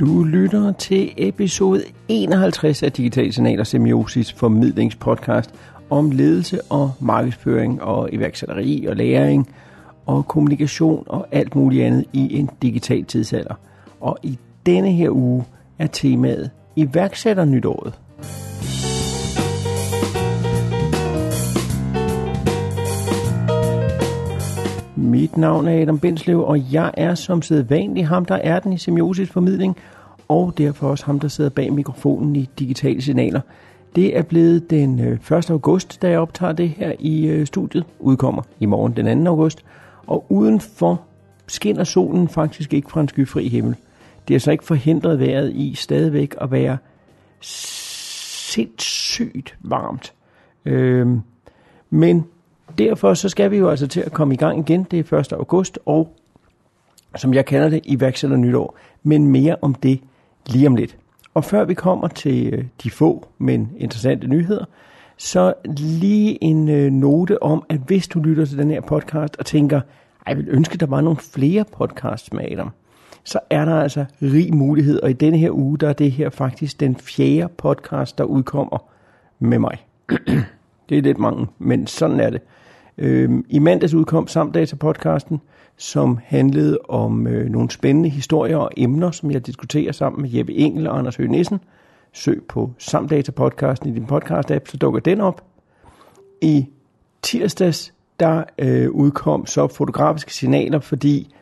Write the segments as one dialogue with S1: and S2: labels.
S1: Du lytter til episode 51 af Digital Signal og Semiosis formidlingspodcast om ledelse og markedsføring og iværksætteri og læring og kommunikation og alt muligt andet i en digital tidsalder. Og i denne her uge er temaet iværksætter nytåret. Mit navn er Adam Bindslev, og jeg er som sædvanlig ham, der er den i semiosis formidling, og derfor også ham, der sidder bag mikrofonen i digitale signaler. Det er blevet den øh, 1. August, da jeg optager det her i øh, studiet. Udkommer i morgen den 2. august. Og udenfor skinner solen faktisk ikke fra en skyfri himmel. Det har så ikke forhindret vejret i stadigvæk at være sindssygt varmt. Øhm, men derfor så skal vi jo altså til at komme i gang igen. Det er 1. august, og som jeg kalder det, iværksætter nytår. Men mere om det lige om lidt. Og før vi kommer til øh, de få, men interessante nyheder, så lige en øh, note om, at hvis du lytter til den her podcast og tænker, jeg vil ønske, der var nogle flere podcasts med Adam, så er der altså rig mulighed, og i denne her uge, der er det her faktisk den fjerde podcast, der udkommer med mig. det er lidt mange, men sådan er det. Øh, I mandags udkom Samdata-podcasten, som handlede om øh, nogle spændende historier og emner, som jeg diskuterer sammen med Jeppe Engel og Anders Høgh Nissen. Søg på Samdata-podcasten i din podcast-app, så dukker den op. I tirsdags, der øh, udkom så fotografiske signaler, fordi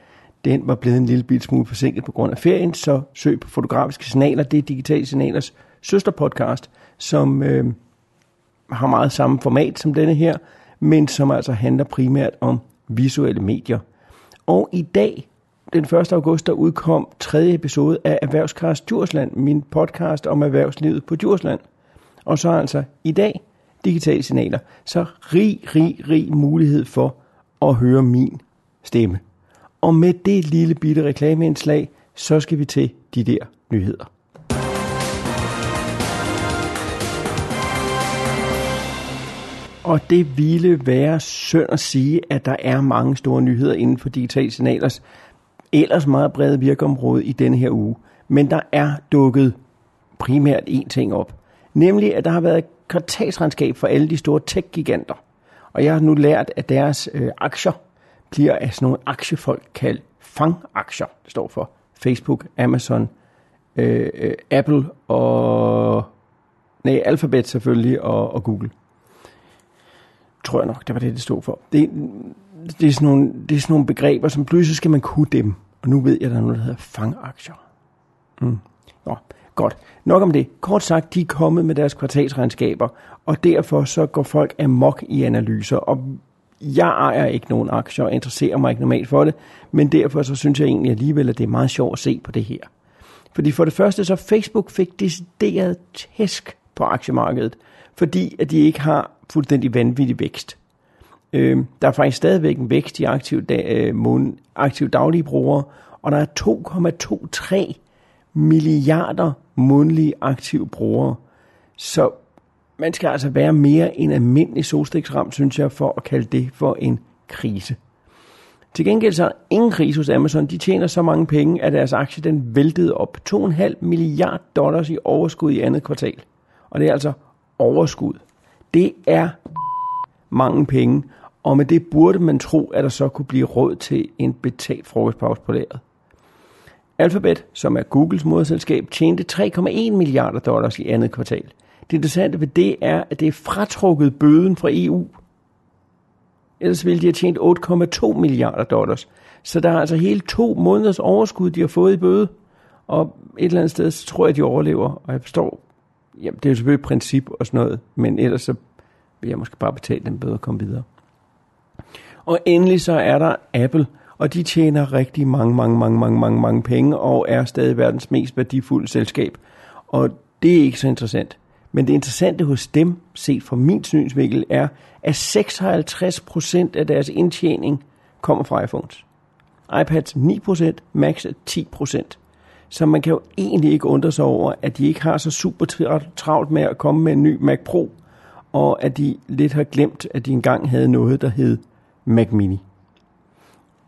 S1: den var blevet en lille bit smule forsinket på grund af ferien, så søg på fotografiske signaler. Det er Digitale Signalers søsterpodcast, som øh, har meget samme format som denne her, men som altså handler primært om visuelle medier. Og i dag, den 1. august, der udkom tredje episode af Erhvervskast Djursland, min podcast om erhvervslivet på Djursland. Og så altså i dag, digitale signaler. Så rig, rig, rig mulighed for at høre min stemme. Og med det lille bitte reklameindslag, så skal vi til de der nyheder. Og det ville være synd at sige, at der er mange store nyheder inden for digitale signalers ellers meget brede virkeområde i denne her uge. Men der er dukket primært én ting op. Nemlig, at der har været kvartalsregnskab for alle de store tech-giganter. Og jeg har nu lært, at deres øh, aktier bliver af sådan nogle aktiefolk kaldt FANG-aktier. Det står for Facebook, Amazon, øh, øh, Apple og... Nej, Alphabet selvfølgelig og, og Google tror jeg nok, det var det, det stod for. Det, det, er sådan nogle, det er sådan nogle begreber, som pludselig skal man kunne dem. Og nu ved jeg, at der er noget, der hedder fangaktier. Mm. Nå, godt. Nok om det. Kort sagt, de er kommet med deres kvartalsregnskaber, og derfor så går folk amok i analyser. Og jeg ejer ikke nogen aktier og interesserer mig ikke normalt for det, men derfor så synes jeg egentlig alligevel, at det er meget sjovt at se på det her. Fordi for det første så Facebook fik decideret tæsk på aktiemarkedet, fordi at de ikke har fuldstændig vanvittig vækst. Øh, der er faktisk stadigvæk en vækst i aktiv, da, øh, aktive aktiv daglige brugere, og der er 2,23 milliarder månedlige aktive brugere. Så man skal altså være mere end almindelig solstiksram, synes jeg, for at kalde det for en krise. Til gengæld så er ingen krise hos Amazon. De tjener så mange penge, at deres aktie den væltede op. 2,5 milliard dollars i overskud i andet kvartal. Og det er altså overskud. Det er mange penge, og med det burde man tro, at der så kunne blive råd til en betalt frokostpause på lageret. Alphabet, som er Googles moderselskab, tjente 3,1 milliarder dollars i andet kvartal. Det interessante ved det er, at det er fratrukket bøden fra EU. Ellers ville de have tjent 8,2 milliarder dollars. Så der er altså hele to måneders overskud, de har fået i bøde. Og et eller andet sted, så tror jeg, at de overlever. Og jeg forstår Jamen, det er jo selvfølgelig et princip og sådan noget, men ellers så vil jeg måske bare betale den bøde og komme videre. Og endelig så er der Apple, og de tjener rigtig mange, mange, mange, mange, mange, mange penge, og er stadig verdens mest værdifulde selskab. Og det er ikke så interessant. Men det interessante hos dem, set fra min synsvinkel, er, at 56% af deres indtjening kommer fra iPhones. iPads 9%, Macs 10%. Så man kan jo egentlig ikke undre sig over, at de ikke har så super travlt med at komme med en ny Mac Pro, og at de lidt har glemt, at de engang havde noget, der hed Mac Mini.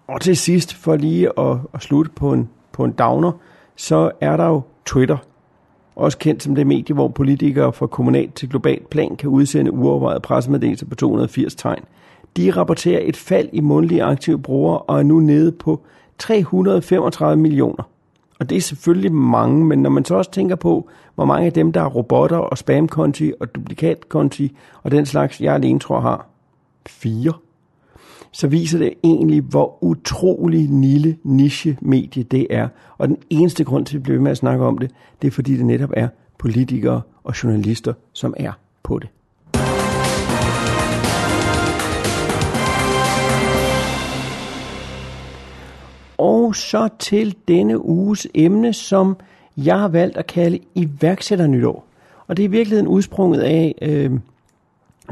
S1: Og til sidst, for lige at, at slutte på en, på en downer, så er der jo Twitter, også kendt som det medie, hvor politikere fra kommunalt til globalt plan kan udsende uovervejet pressemeddelelser på 280 tegn. De rapporterer et fald i månedlige aktive brugere og er nu nede på 335 millioner. Og det er selvfølgelig mange, men når man så også tænker på, hvor mange af dem, der er robotter og spamkonti og duplikatkonti og den slags, jeg alene tror har fire, så viser det egentlig, hvor utrolig lille niche-medie det er. Og den eneste grund til, at vi bliver ved med at snakke om det, det er fordi det netop er politikere og journalister, som er på det. Og så til denne uges emne, som jeg har valgt at kalde iværksætternytår. Og det er i virkeligheden udsprunget af, øh,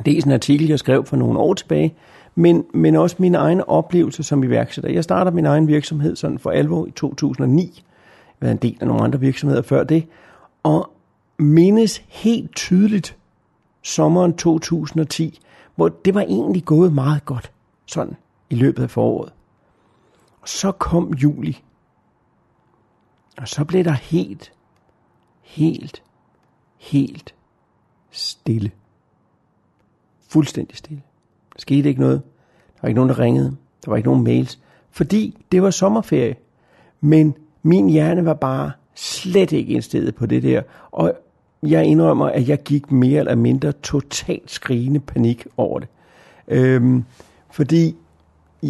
S1: dels en artikel, jeg skrev for nogle år tilbage, men, men også mine egne oplevelser som iværksætter. Jeg starter min egen virksomhed sådan for alvor i 2009. Jeg har været en del af nogle andre virksomheder før det, og mindes helt tydeligt sommeren 2010, hvor det var egentlig gået meget godt, sådan i løbet af foråret. Og så kom juli, og så blev der helt, helt, helt stille. Fuldstændig stille. Der skete ikke noget. Der var ikke nogen, der ringede. Der var ikke nogen mails. Fordi det var sommerferie. Men min hjerne var bare slet ikke indstillet på det der. Og jeg indrømmer, at jeg gik mere eller mindre totalt skrigende panik over det. Øhm, fordi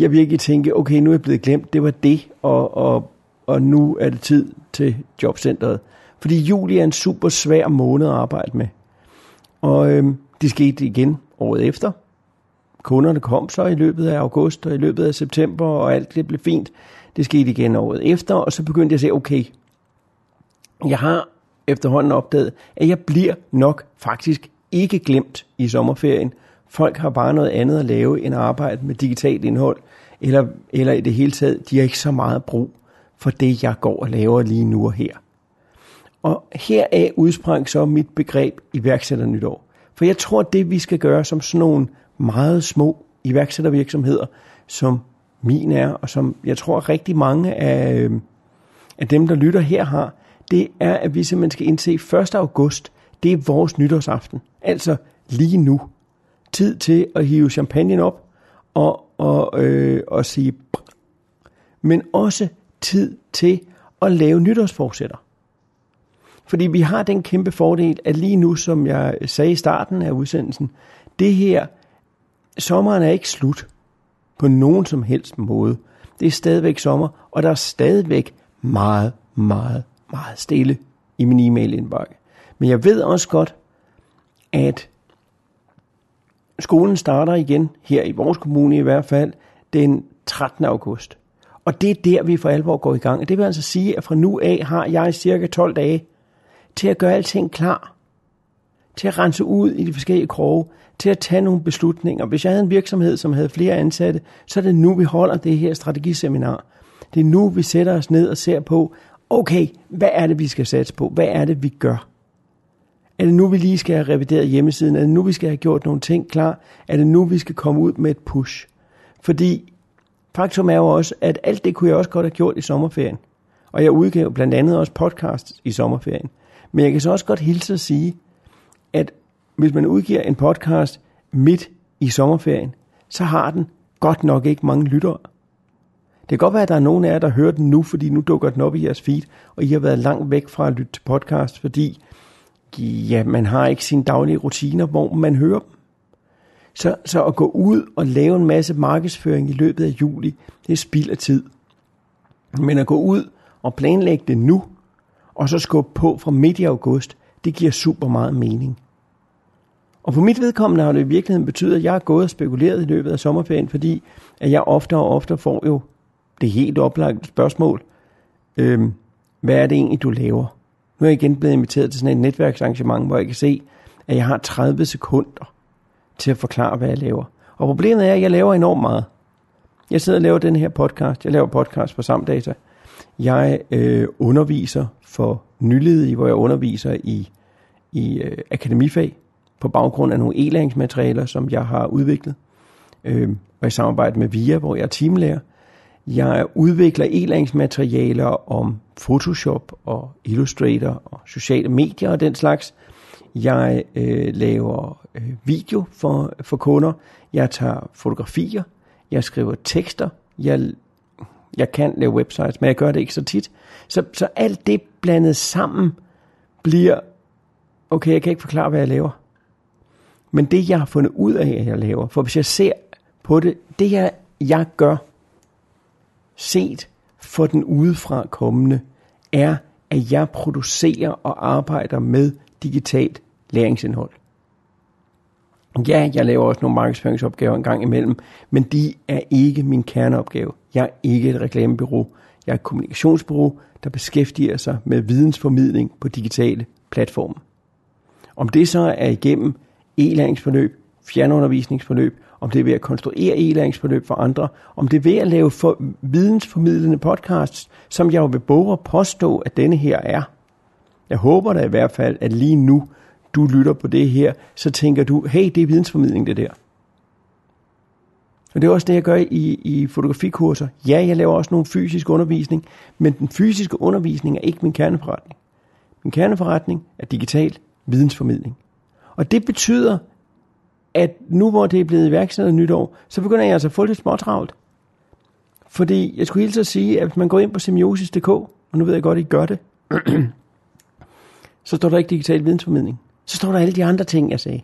S1: jeg virkelig tænke, okay, nu er jeg blevet glemt, det var det, og, og, og nu er det tid til jobcentret. Fordi juli er en super svær måned at arbejde med. Og øhm, det skete igen året efter, kunderne kom så i løbet af august og i løbet af september, og alt det blev fint. Det skete igen året efter, og så begyndte jeg at sige, okay, jeg har efterhånden opdaget, at jeg bliver nok faktisk ikke glemt i sommerferien. Folk har bare noget andet at lave end at arbejde med digitalt indhold, eller, eller i det hele taget, de har ikke så meget brug for det, jeg går og laver lige nu og her. Og heraf udsprang så mit begreb iværksætternytår. For jeg tror, det vi skal gøre som sådan nogle meget små iværksættervirksomheder, som min er, og som jeg tror rigtig mange af, øh, af dem, der lytter her har, det er, at vi simpelthen skal indse 1. august, det er vores nytårsaften. Altså lige nu. Tid til at hive champagne op og, og, øh, og sige men også tid til at lave nytårsforsætter. Fordi vi har den kæmpe fordel, at lige nu, som jeg sagde i starten af udsendelsen, det her sommeren er ikke slut på nogen som helst måde. Det er stadigvæk sommer, og der er stadigvæk meget, meget, meget stille i min e-mail indbakke. Men jeg ved også godt, at skolen starter igen, her i vores kommune i hvert fald, den 13. august. Og det er der, vi for alvor går i gang. Og det vil altså sige, at fra nu af har jeg cirka 12 dage til at gøre alting klar. Til at rense ud i de forskellige kroge til at tage nogle beslutninger. Hvis jeg havde en virksomhed, som havde flere ansatte, så er det nu, vi holder det her strategiseminar. Det er nu, vi sætter os ned og ser på, okay, hvad er det, vi skal satse på? Hvad er det, vi gør? Er det nu, vi lige skal have revideret hjemmesiden? Er det nu, vi skal have gjort nogle ting klar? Er det nu, vi skal komme ud med et push? Fordi faktum er jo også, at alt det kunne jeg også godt have gjort i sommerferien. Og jeg udgav blandt andet også podcast i sommerferien. Men jeg kan så også godt hilse at sige, at hvis man udgiver en podcast midt i sommerferien, så har den godt nok ikke mange lyttere. Det kan godt være, at der er nogen af jer, der hører den nu, fordi nu dukker den op i jeres feed, og I har været langt væk fra at lytte til podcast, fordi ja, man har ikke sine daglige rutiner, hvor man hører dem. Så, så at gå ud og lave en masse markedsføring i løbet af juli, det er spild af tid. Men at gå ud og planlægge det nu, og så skubbe på fra midt i august, det giver super meget mening. Og for mit vedkommende har det i virkeligheden betydet, at jeg er gået og spekuleret i løbet af sommerferien, fordi at jeg ofte og ofte får jo det helt oplagte spørgsmål. Øhm, hvad er det egentlig, du laver? Nu er jeg igen blevet inviteret til sådan et netværksarrangement, hvor jeg kan se, at jeg har 30 sekunder til at forklare, hvad jeg laver. Og problemet er, at jeg laver enormt meget. Jeg sidder og laver den her podcast. Jeg laver podcast for Samdata. Jeg øh, underviser for nyledige, hvor jeg underviser i, i øh, akademifag på baggrund af nogle e-læringsmaterialer, som jeg har udviklet, øh, og i samarbejde med VIA, hvor jeg er teamlærer. Jeg udvikler e-læringsmaterialer om Photoshop og Illustrator og sociale medier og den slags. Jeg øh, laver øh, video for, for kunder. Jeg tager fotografier. Jeg skriver tekster. Jeg, jeg kan lave websites, men jeg gør det ikke så tit. Så, så alt det blandet sammen bliver, okay, jeg kan ikke forklare, hvad jeg laver. Men det, jeg har fundet ud af, at jeg laver, for hvis jeg ser på det, det jeg, jeg gør, set for den udefra kommende, er, at jeg producerer og arbejder med digitalt læringsindhold. Ja, jeg laver også nogle markedsføringsopgaver en gang imellem, men de er ikke min kerneopgave. Jeg er ikke et reklamebyrå. Jeg er et kommunikationsbyrå, der beskæftiger sig med vidensformidling på digitale platforme. Om det så er igennem e-læringsforløb, fjernundervisningsforløb, om det er ved at konstruere e-læringsforløb for andre, om det er ved at lave for, vidensformidlende podcasts, som jeg jo vil både påstå, at denne her er. Jeg håber da i hvert fald, at lige nu, du lytter på det her, så tænker du, hey, det er vidensformidling det der. Og det er også det, jeg gør i, i fotografikurser. Ja, jeg laver også nogle fysisk undervisning, men den fysiske undervisning er ikke min kerneforretning. Min kerneforretning er digital vidensformidling. Og det betyder, at nu hvor det er blevet iværksat nytår, så begynder jeg altså at få lidt småtravlt. Fordi jeg skulle hilse at sige, at hvis man går ind på semiosis.dk, og nu ved jeg godt, at I gør det, så står der ikke digital vidensformidling. Så står der alle de andre ting, jeg sagde.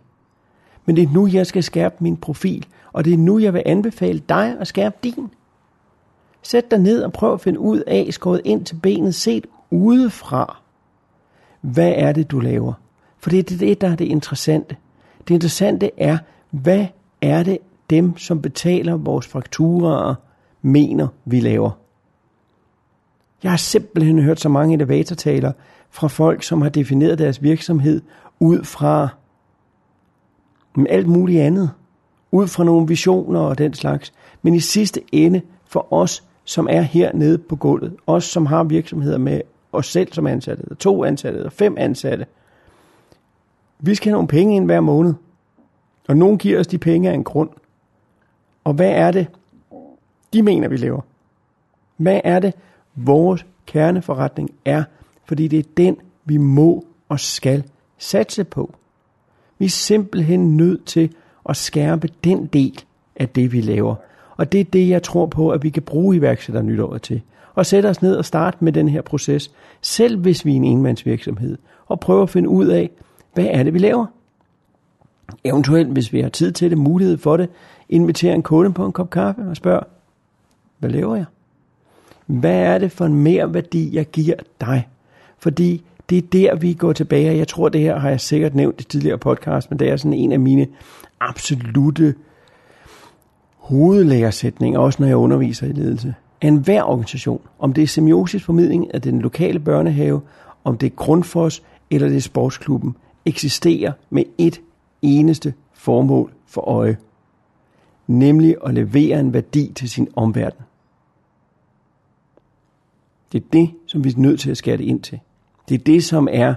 S1: Men det er nu, jeg skal skærpe min profil, og det er nu, jeg vil anbefale dig at skærpe din. Sæt dig ned og prøv at finde ud af, skåret ind til benet, set udefra. Hvad er det, du laver? For det er det, der er det interessante. Det interessante er, hvad er det dem, som betaler vores fakturer, mener, vi laver? Jeg har simpelthen hørt så mange elevatortaler fra folk, som har defineret deres virksomhed ud fra mm, alt muligt andet. Ud fra nogle visioner og den slags. Men i sidste ende for os, som er hernede på gulvet, os som har virksomheder med os selv som ansatte, eller to ansatte, eller fem ansatte, vi skal have nogle penge ind hver måned. Og nogen giver os de penge af en grund. Og hvad er det, de mener, vi lever? Hvad er det, vores kerneforretning er? Fordi det er den, vi må og skal satse på. Vi er simpelthen nødt til at skærpe den del af det, vi laver. Og det er det, jeg tror på, at vi kan bruge iværksætter nytåret til. Og sætte os ned og starte med den her proces, selv hvis vi er en enmandsvirksomhed, og prøve at finde ud af, hvad er det, vi laver? Eventuelt, hvis vi har tid til det, mulighed for det, invitere en kunde på en kop kaffe og spørge, hvad laver jeg? Hvad er det for en mere værdi, jeg giver dig? Fordi det er der, vi går tilbage. Jeg tror, det her har jeg sikkert nævnt i tidligere podcast, men det er sådan en af mine absolute hovedlærersætninger, også når jeg underviser i ledelse. En hver organisation, om det er semiosis formidling af den lokale børnehave, om det er Grundfos eller det er sportsklubben, eksisterer med et eneste formål for øje, nemlig at levere en værdi til sin omverden. Det er det, som vi er nødt til at skære det ind til. Det er det, som er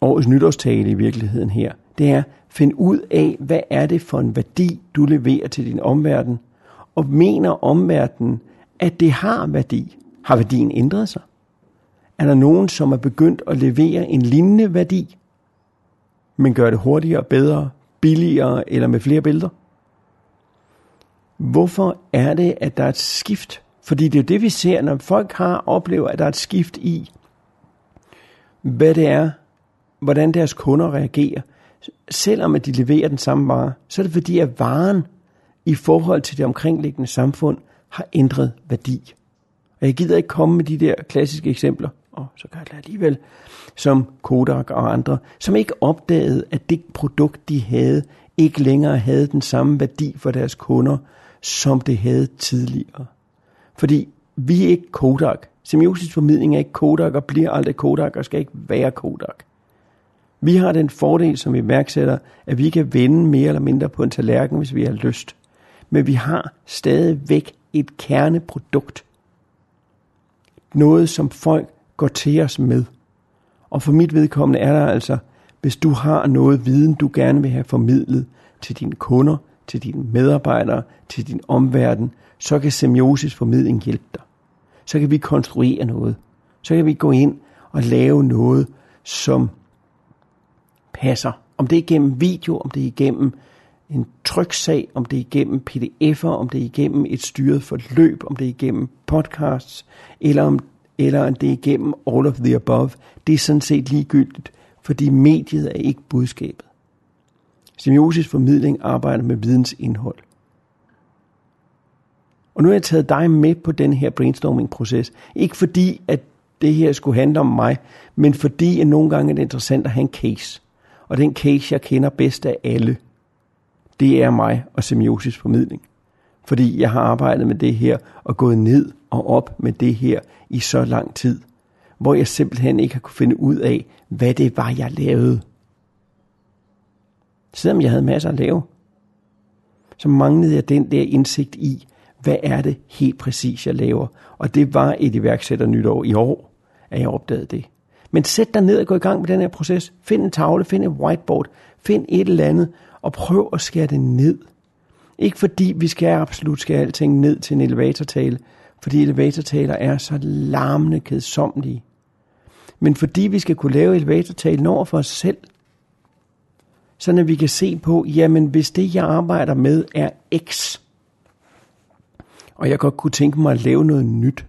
S1: årets nytårstale i virkeligheden her. Det er, find ud af, hvad er det for en værdi, du leverer til din omverden, og mener omverdenen, at det har værdi. Har værdien ændret sig? Er der nogen, som er begyndt at levere en lignende værdi, men gør det hurtigere, bedre, billigere eller med flere billeder? Hvorfor er det, at der er et skift? Fordi det er jo det, vi ser, når folk har oplever, at der er et skift i, hvad det er, hvordan deres kunder reagerer. Selvom at de leverer den samme vare, så er det fordi, at varen i forhold til det omkringliggende samfund har ændret værdi. Og jeg gider ikke komme med de der klassiske eksempler, og så gør det alligevel, som Kodak og andre, som ikke opdagede, at det produkt, de havde, ikke længere havde den samme værdi for deres kunder, som det havde tidligere. Fordi vi er ikke Kodak. Semiosis formidling er ikke Kodak og bliver aldrig Kodak og skal ikke være Kodak. Vi har den fordel som iværksætter, at vi kan vende mere eller mindre på en tallerken, hvis vi har lyst. Men vi har stadigvæk et kerneprodukt. Noget, som folk går til os med. Og for mit vedkommende er der altså, hvis du har noget viden, du gerne vil have formidlet til dine kunder, til dine medarbejdere, til din omverden, så kan semiosis formidling hjælpe dig. Så kan vi konstruere noget. Så kan vi gå ind og lave noget, som passer. Om det er igennem video, om det er igennem en tryksag, om det er igennem pdf'er, om det er igennem et styret forløb, om det er igennem podcasts, eller om, eller om det er igennem all of the above. Det er sådan set ligegyldigt, fordi mediet er ikke budskabet. Semiosis formidling arbejder med videns indhold. Og nu har jeg taget dig med på den her brainstorming-proces. Ikke fordi, at det her skulle handle om mig, men fordi at nogle gange er det interessant at have en case. Og den case, jeg kender bedst af alle, det er mig og semiosis formidling. Fordi jeg har arbejdet med det her og gået ned og op med det her i så lang tid, hvor jeg simpelthen ikke har kunne finde ud af, hvad det var, jeg lavede. Selvom jeg havde masser at lave, så manglede jeg den der indsigt i, hvad er det helt præcis, jeg laver. Og det var et iværksætter nytår i år, at jeg opdagede det. Men sæt dig ned og gå i gang med den her proces. Find en tavle, find en whiteboard, find et eller andet, og prøv at skære det ned. Ikke fordi vi skal absolut skal alting ned til en elevatortale, fordi elevatortaler er så larmende kedsomlige. Men fordi vi skal kunne lave elevatortalen over for os selv, så at vi kan se på, jamen hvis det jeg arbejder med er X, og jeg godt kunne tænke mig at lave noget nyt,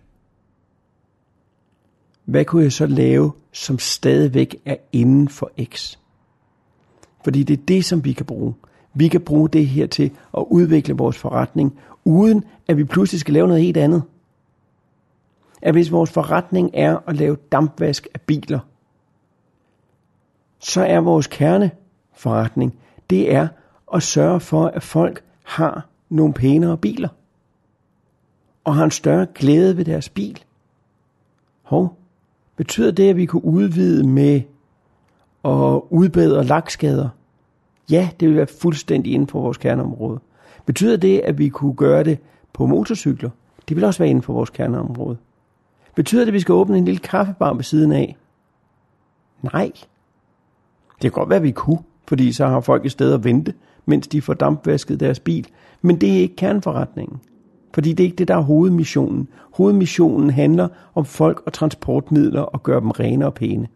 S1: hvad kunne jeg så lave, som stadigvæk er inden for X? Fordi det er det, som vi kan bruge. Vi kan bruge det her til at udvikle vores forretning, uden at vi pludselig skal lave noget helt andet. At hvis vores forretning er at lave dampvask af biler, så er vores kerneforretning, det er at sørge for, at folk har nogle pænere biler. Og har en større glæde ved deres bil. Hov, betyder det, at vi kunne udvide med at udbedre lakskader? Ja, det vil være fuldstændig inden for vores kerneområde. Betyder det, at vi kunne gøre det på motorcykler? Det vil også være inden for vores kerneområde. Betyder det, at vi skal åbne en lille kaffebar ved siden af? Nej. Det kan godt være, at vi kunne, fordi så har folk et sted at vente, mens de får dampvasket deres bil. Men det er ikke kerneforretningen. Fordi det er ikke det, der er hovedmissionen. Hovedmissionen handler om folk og transportmidler og gøre dem rene og pæne.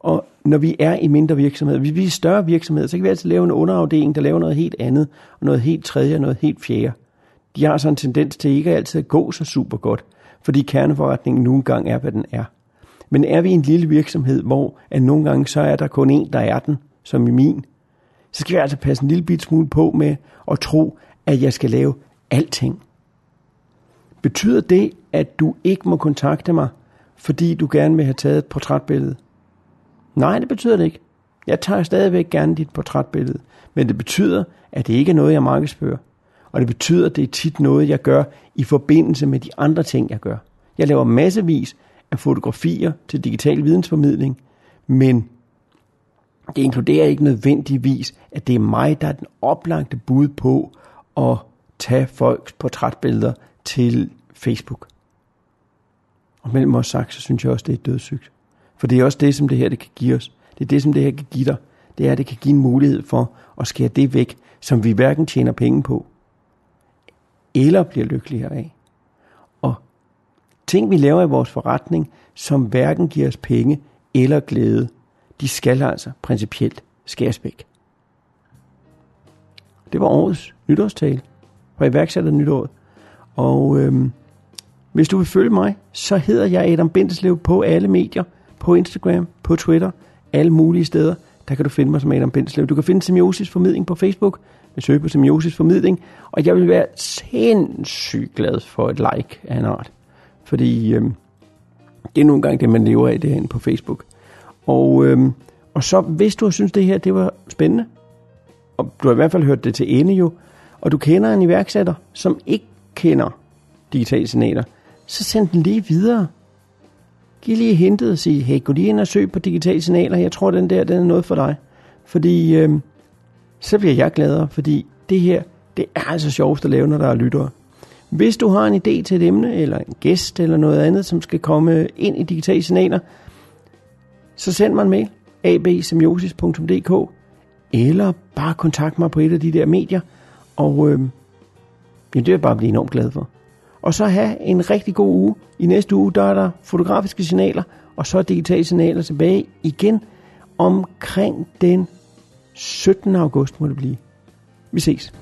S1: Og når vi er i mindre virksomheder, hvis vi er større virksomheder, så kan vi altid lave en underafdeling, der laver noget helt andet, og noget helt tredje og noget helt fjerde. De har sådan en tendens til ikke altid at gå så super godt, fordi kerneforretningen nogle gang er, hvad den er. Men er vi en lille virksomhed, hvor at nogle gange så er der kun en, der er den, som i min, så skal vi altså passe en lille bit smule på med at tro, at jeg skal lave alting. Betyder det, at du ikke må kontakte mig, fordi du gerne vil have taget et portrætbillede? Nej, det betyder det ikke. Jeg tager stadigvæk gerne dit portrætbillede, men det betyder, at det ikke er noget, jeg markedsfører. Og det betyder, at det er tit noget, jeg gør i forbindelse med de andre ting, jeg gør. Jeg laver massevis af fotografier til digital vidensformidling, men det inkluderer ikke nødvendigvis, at det er mig, der er den oplagte bud på at tage folks portrætbilleder til Facebook. Og mellem os sagt, så synes jeg også, det er dødssygt. For det er også det, som det her det kan give os. Det er det, som det her kan give dig. Det er, at det kan give en mulighed for at skære det væk, som vi hverken tjener penge på, eller bliver lykkeligere af. Og ting, vi laver i vores forretning, som hverken giver os penge eller glæde, de skal altså principielt skæres væk. Det var årets nytårstale fra iværksætter nytåret. Og øhm, hvis du vil følge mig, så hedder jeg Adam Bindeslev på alle medier – på Instagram, på Twitter, alle mulige steder. Der kan du finde mig som Adam Bindslev. Du kan finde Semiosis Formidling på Facebook. Jeg søger på Semiosis Formidling. Og jeg vil være sindssygt glad for et like af en art. Fordi øhm, det er nogle gange det, man lever af derinde på Facebook. Og, øhm, og så hvis du synes det her det var spændende, og du har i hvert fald hørt det til ende jo, og du kender en iværksætter, som ikke kender digitale signaler, så send den lige videre giv lige hentet og sige, hey, gå lige ind og søg på digitale signaler. Jeg tror, den der, den er noget for dig. Fordi øh, så bliver jeg gladere, fordi det her, det er altså sjovt at lave, når der er lyttere. Hvis du har en idé til et emne, eller en gæst, eller noget andet, som skal komme ind i digitale signaler, så send mig en mail, absemiosis.dk, eller bare kontakt mig på et af de der medier, Og øh, ja, det vil jeg bare blive enormt glad for. Og så have en rigtig god uge. I næste uge, der er der fotografiske signaler, og så digitale signaler tilbage igen omkring den 17. august må det blive. Vi ses.